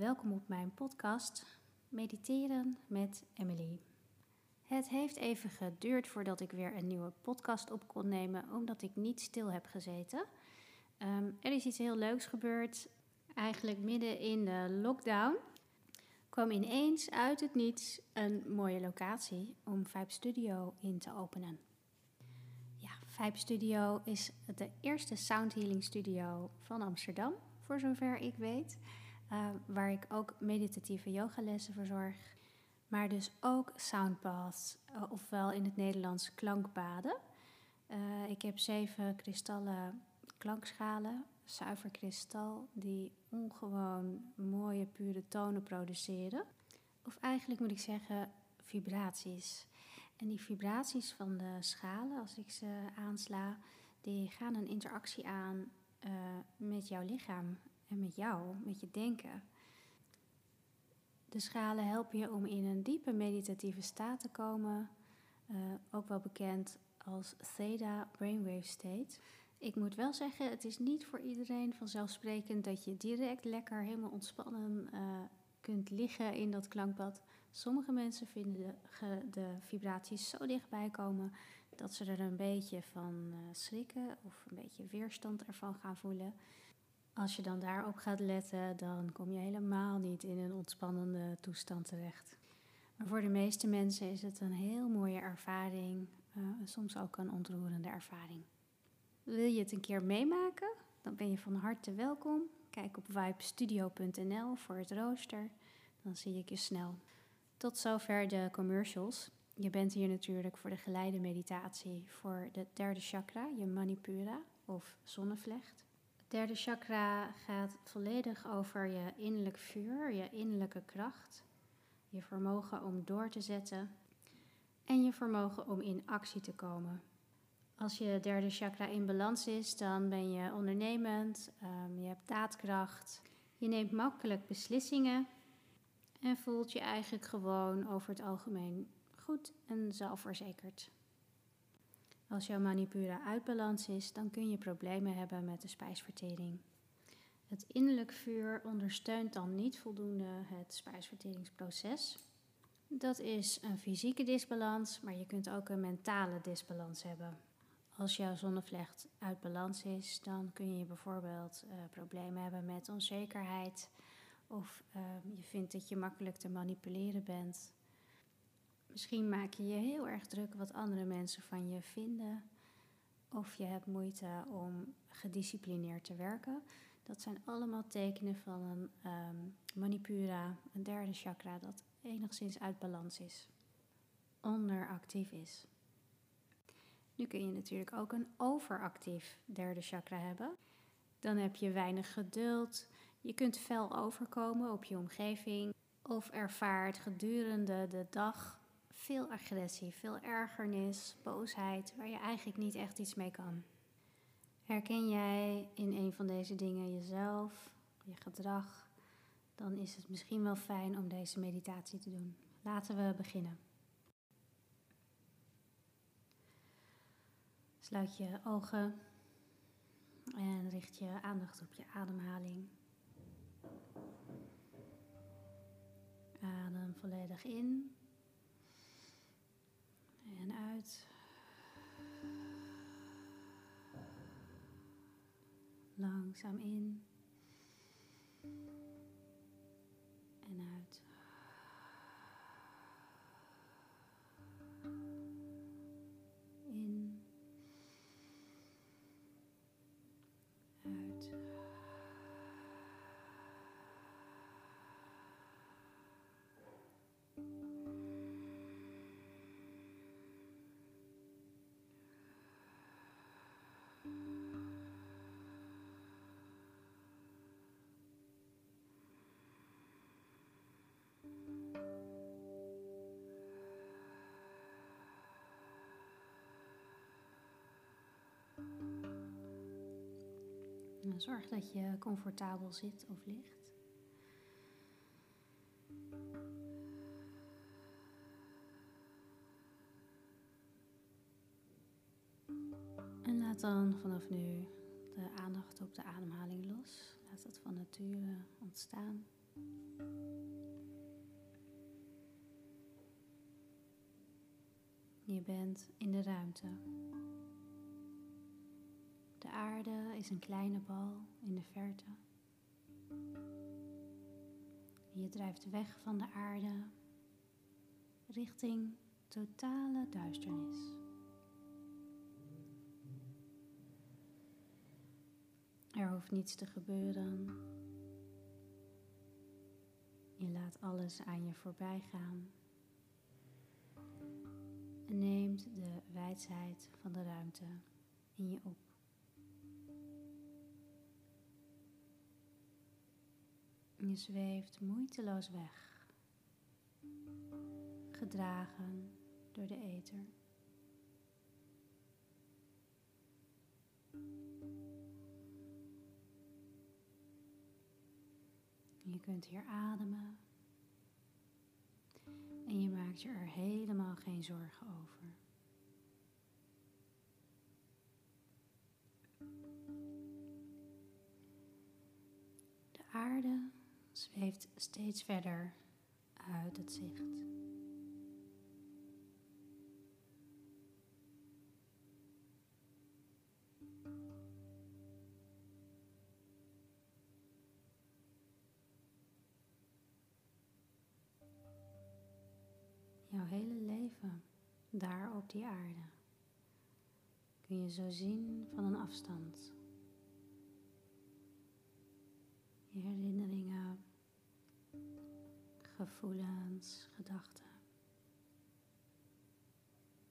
Welkom op mijn podcast Mediteren met Emily. Het heeft even geduurd voordat ik weer een nieuwe podcast op kon nemen, omdat ik niet stil heb gezeten. Um, er is iets heel leuks gebeurd. Eigenlijk midden in de lockdown kwam ineens uit het niets een mooie locatie om Vibe Studio in te openen. Ja, Vibe Studio is de eerste sound healing studio van Amsterdam, voor zover ik weet. Uh, waar ik ook meditatieve yogalessen verzorg. Maar dus ook soundbaths, uh, ofwel in het Nederlands klankbaden. Uh, ik heb zeven kristallen klankschalen, zuiver kristal, die ongewoon mooie, pure tonen produceren. Of eigenlijk moet ik zeggen vibraties. En die vibraties van de schalen, als ik ze aansla, die gaan een interactie aan met jouw lichaam en met jou, met je denken. De schalen helpen je om in een diepe meditatieve staat te komen, uh, ook wel bekend als Theta Brainwave State. Ik moet wel zeggen, het is niet voor iedereen vanzelfsprekend dat je direct lekker helemaal ontspannen uh, kunt liggen in dat klankbad. Sommige mensen vinden de, de, vibraties zo dichtbij komen dat ze er een beetje van uh, schrikken of een beetje weerstand ervan gaan voelen. Als je dan daarop gaat letten, dan kom je helemaal niet in een ontspannende toestand terecht. Maar voor de meeste mensen is het een heel mooie ervaring, uh, soms ook een ontroerende ervaring. Wil je het een keer meemaken? Dan ben je van harte welkom. Kijk op vibestudio.nl voor het rooster. Dan zie ik je snel. Tot zover de commercials. Je bent hier natuurlijk voor de geleide meditatie voor de derde chakra, je manipura of zonnevlecht. Derde chakra gaat volledig over je innerlijk vuur, je innerlijke kracht, je vermogen om door te zetten en je vermogen om in actie te komen. Als je derde chakra in balans is, dan ben je ondernemend, um, je hebt daadkracht, je neemt makkelijk beslissingen en voelt je eigenlijk gewoon over het algemeen goed en zelfverzekerd. Als jouw manipura uit balans is, dan kun je problemen hebben met de spijsvertering. Het innerlijk vuur ondersteunt dan niet voldoende het spijsverteringsproces. Dat is een fysieke disbalans, maar je kunt ook een mentale disbalans hebben. Als jouw zonnevlecht uit balans is, dan kun je bijvoorbeeld uh, problemen hebben met onzekerheid. Of uh, je vindt dat je makkelijk te manipuleren bent. Misschien maak je je heel erg druk wat andere mensen van je vinden. Of je hebt moeite om gedisciplineerd te werken. Dat zijn allemaal tekenen van een um, manipura, een derde chakra, dat enigszins uit balans is. Onderactief is. Nu kun je natuurlijk ook een overactief derde chakra hebben. Dan heb je weinig geduld. Je kunt fel overkomen op je omgeving. Of ervaart gedurende de dag veel agressie, veel ergernis, boosheid, waar je eigenlijk niet echt iets mee kan. Herken jij in een van deze dingen jezelf, je gedrag, dan is het misschien wel fijn om deze meditatie te doen. Laten we beginnen. Sluit je ogen en richt je aandacht op je ademhaling. Adem volledig in en uit. Langzaam in en uit. Zorg dat je comfortabel zit of ligt. En laat dan vanaf nu de aandacht op de ademhaling los. Laat het van nature ontstaan. Je bent in de ruimte. De aarde is een kleine bal in de verte. Je drijft weg van de aarde richting totale duisternis. Er hoeft niets te gebeuren. Je laat alles aan je voorbij gaan en neemt de wijsheid van de ruimte in je op. Je zweeft moeiteloos weg, gedragen door de ether. Je kunt hier ademen en je maakt je er helemaal geen zorgen over. Zweeft steeds verder uit het zicht. Jouw hele leven daar op die aarde kun je zo zien van een afstand. Gevoelens, gedachten.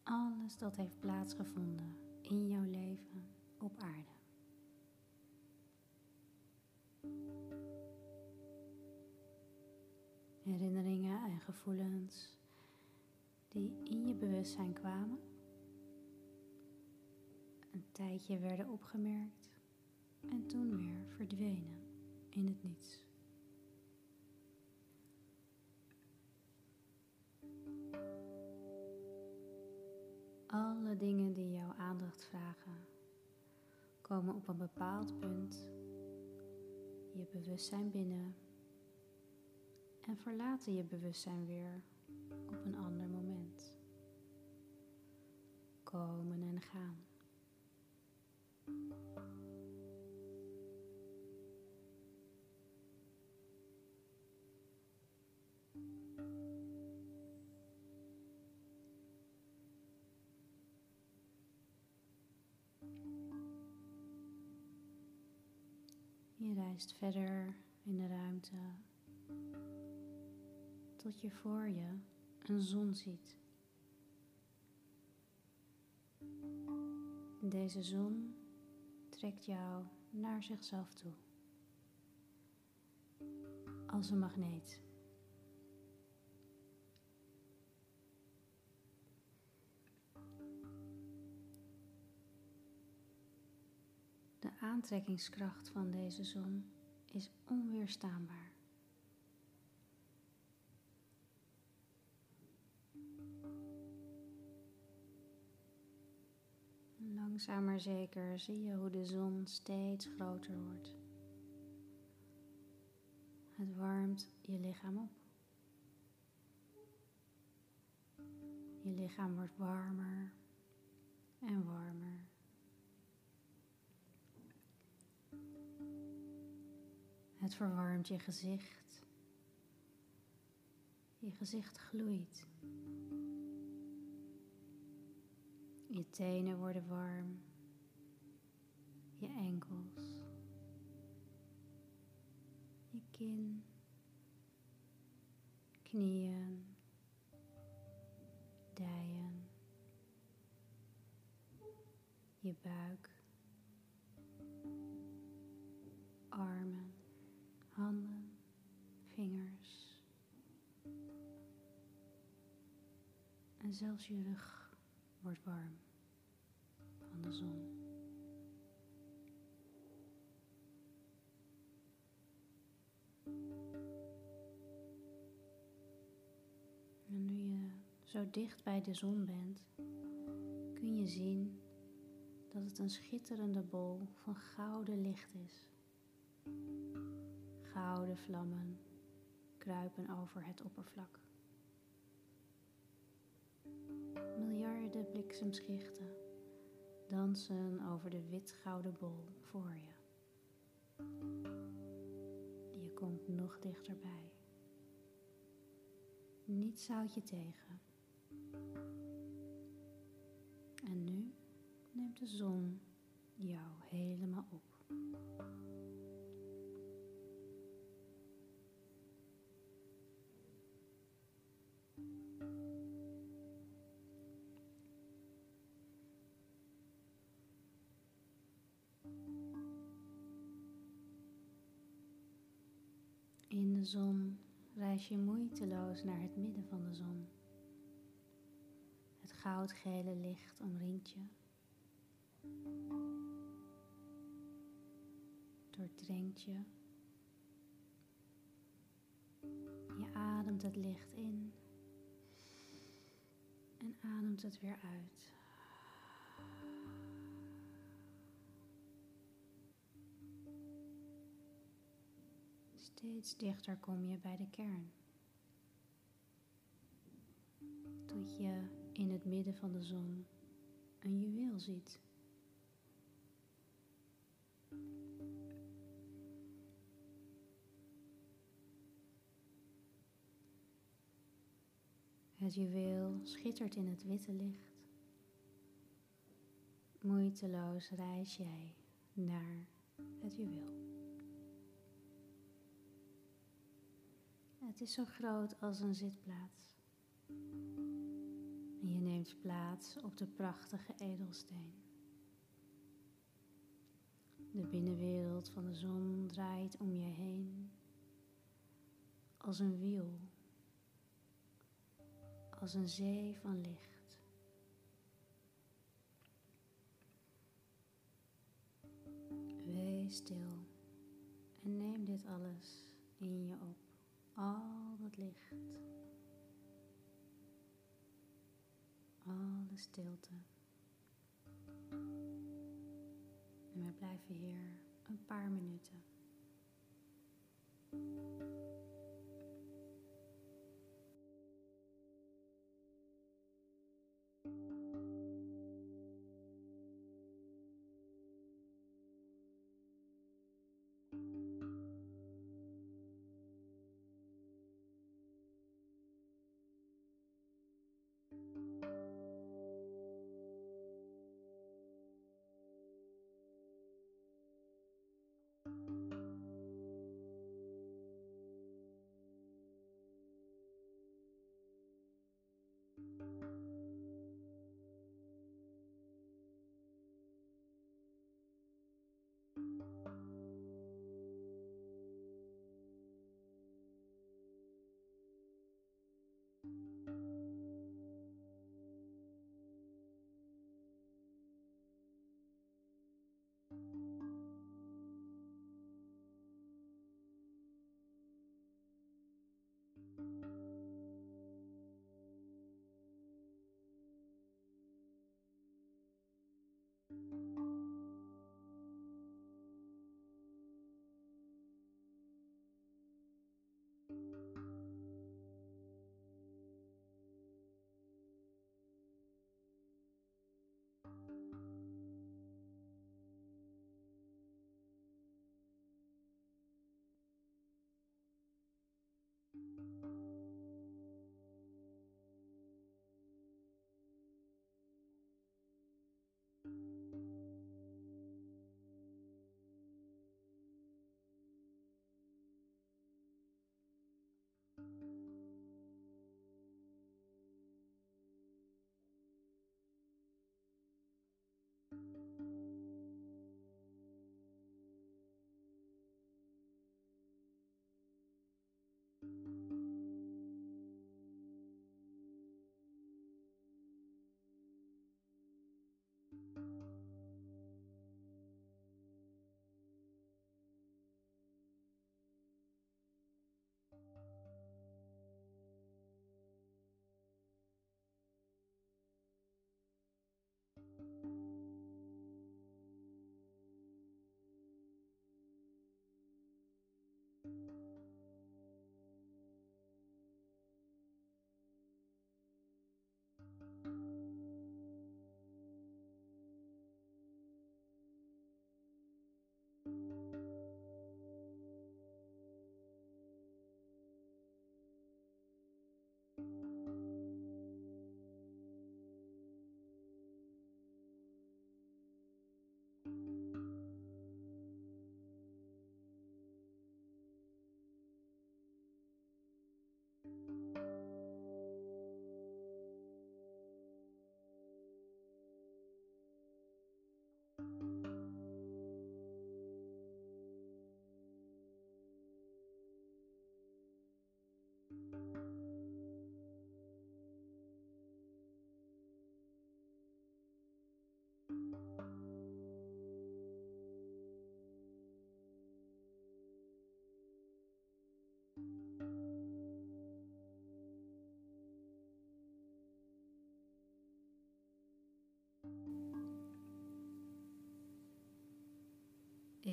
Alles dat heeft plaatsgevonden in jouw leven op aarde. Herinneringen en gevoelens die in je bewustzijn kwamen, een tijdje werden opgemerkt en toen weer verdwenen in het niets. Alle dingen die jouw aandacht vragen, komen op een bepaald punt je bewustzijn binnen en verlaten je bewustzijn weer op een ander moment. Komen en gaan. Je reist verder in de ruimte tot je voor je een zon ziet. Deze zon trekt jou naar zichzelf toe. Als een magneet. De aantrekkingskracht van deze zon is onweerstaanbaar. Langzaam maar zeker zie je hoe de zon steeds groter wordt. Het warmt je lichaam op. Je lichaam wordt warmer en warmer. Het verwarmt je gezicht. Je gezicht gloeit. Je tenen worden warm. Je enkels. Je kin. Knieën. Dijen. Je buik. En zelfs je rug wordt warm van de zon. En nu je zo dicht bij de zon bent, kun je zien dat het een schitterende bol van gouden licht is. Gouden vlammen kruipen over het oppervlak. Miljarden bliksemschichten dansen over de wit-gouden bol voor je. Je komt nog dichterbij. Niets houdt je tegen. En nu neemt de zon jou helemaal op. zon reis je moeiteloos naar het midden van de zon. Het goudgele licht omringt je. Doordrenkt je. Je ademt het licht in en ademt het weer uit. Steeds dichter kom je bij de kern. Tot je in het midden van de zon een juweel ziet. Het juweel schittert in het witte licht. Moeiteloos reis jij naar het juweel. Het is zo groot als een zitplaats. En je neemt plaats op de prachtige edelsteen. De binnenwereld van de zon draait om je heen als een wiel, als een zee van licht. Wees stil en neem dit alles in je op al dat licht, alle stilte. En we blijven hier een paar minuten.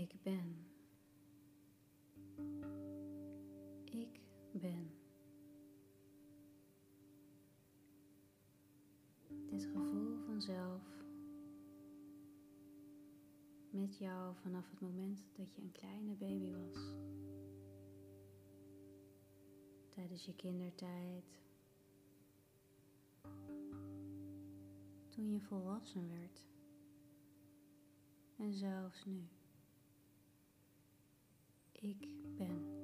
Ik ben. Ik ben. Dit gevoel van zelf met jou vanaf het moment dat je een kleine baby was. Tijdens je kindertijd. Toen je volwassen werd. En zelfs nu. Ik ben.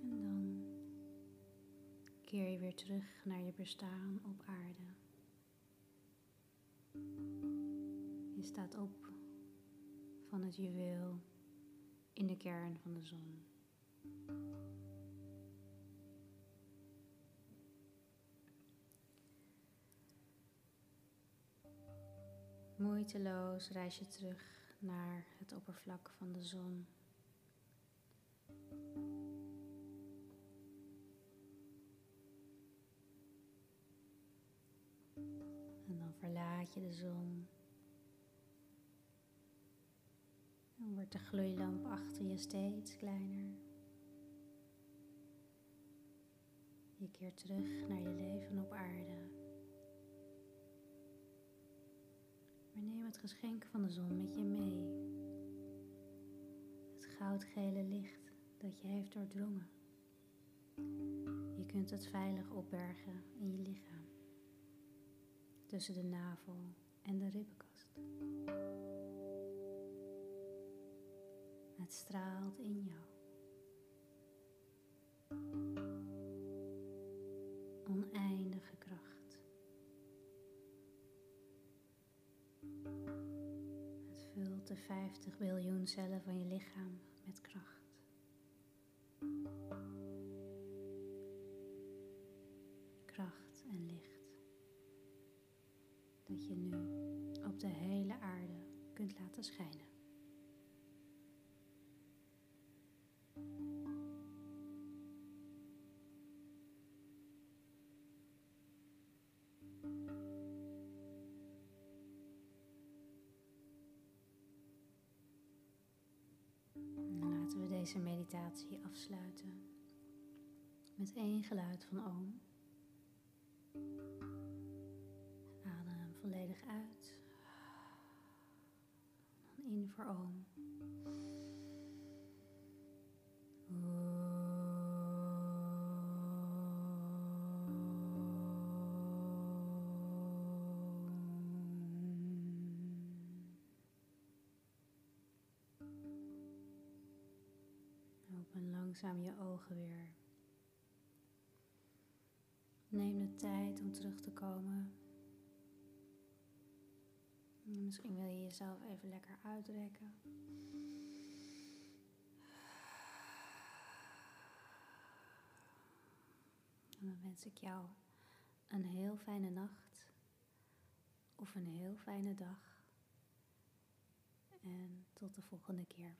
En dan keer je weer terug naar je bestaan op aarde. Je staat op van het juweel in de kern van de zon. Moeiteloos reis je terug naar het oppervlak van de zon. En dan verlaat je de zon. Wordt de gloeilamp achter je steeds kleiner. Je keert terug naar je leven op aarde. Maar neem het geschenk van de zon met je mee. Het goudgele licht dat je heeft doordrongen. Je kunt het veilig opbergen in je lichaam. Tussen de navel en de ribbenkast. Het straalt in jou. Oneindige kracht. Het vult de 50 biljoen cellen van je lichaam met kracht. Kracht en licht. Dat je nu op de hele aarde kunt laten schijnen. Deze meditatie afsluiten met één geluid van oom. Adem volledig uit. Dan in voor oom. Langzaam je ogen weer. Neem de tijd om terug te komen. Misschien wil je jezelf even lekker uitrekken. En dan wens ik jou een heel fijne nacht of een heel fijne dag. En tot de volgende keer.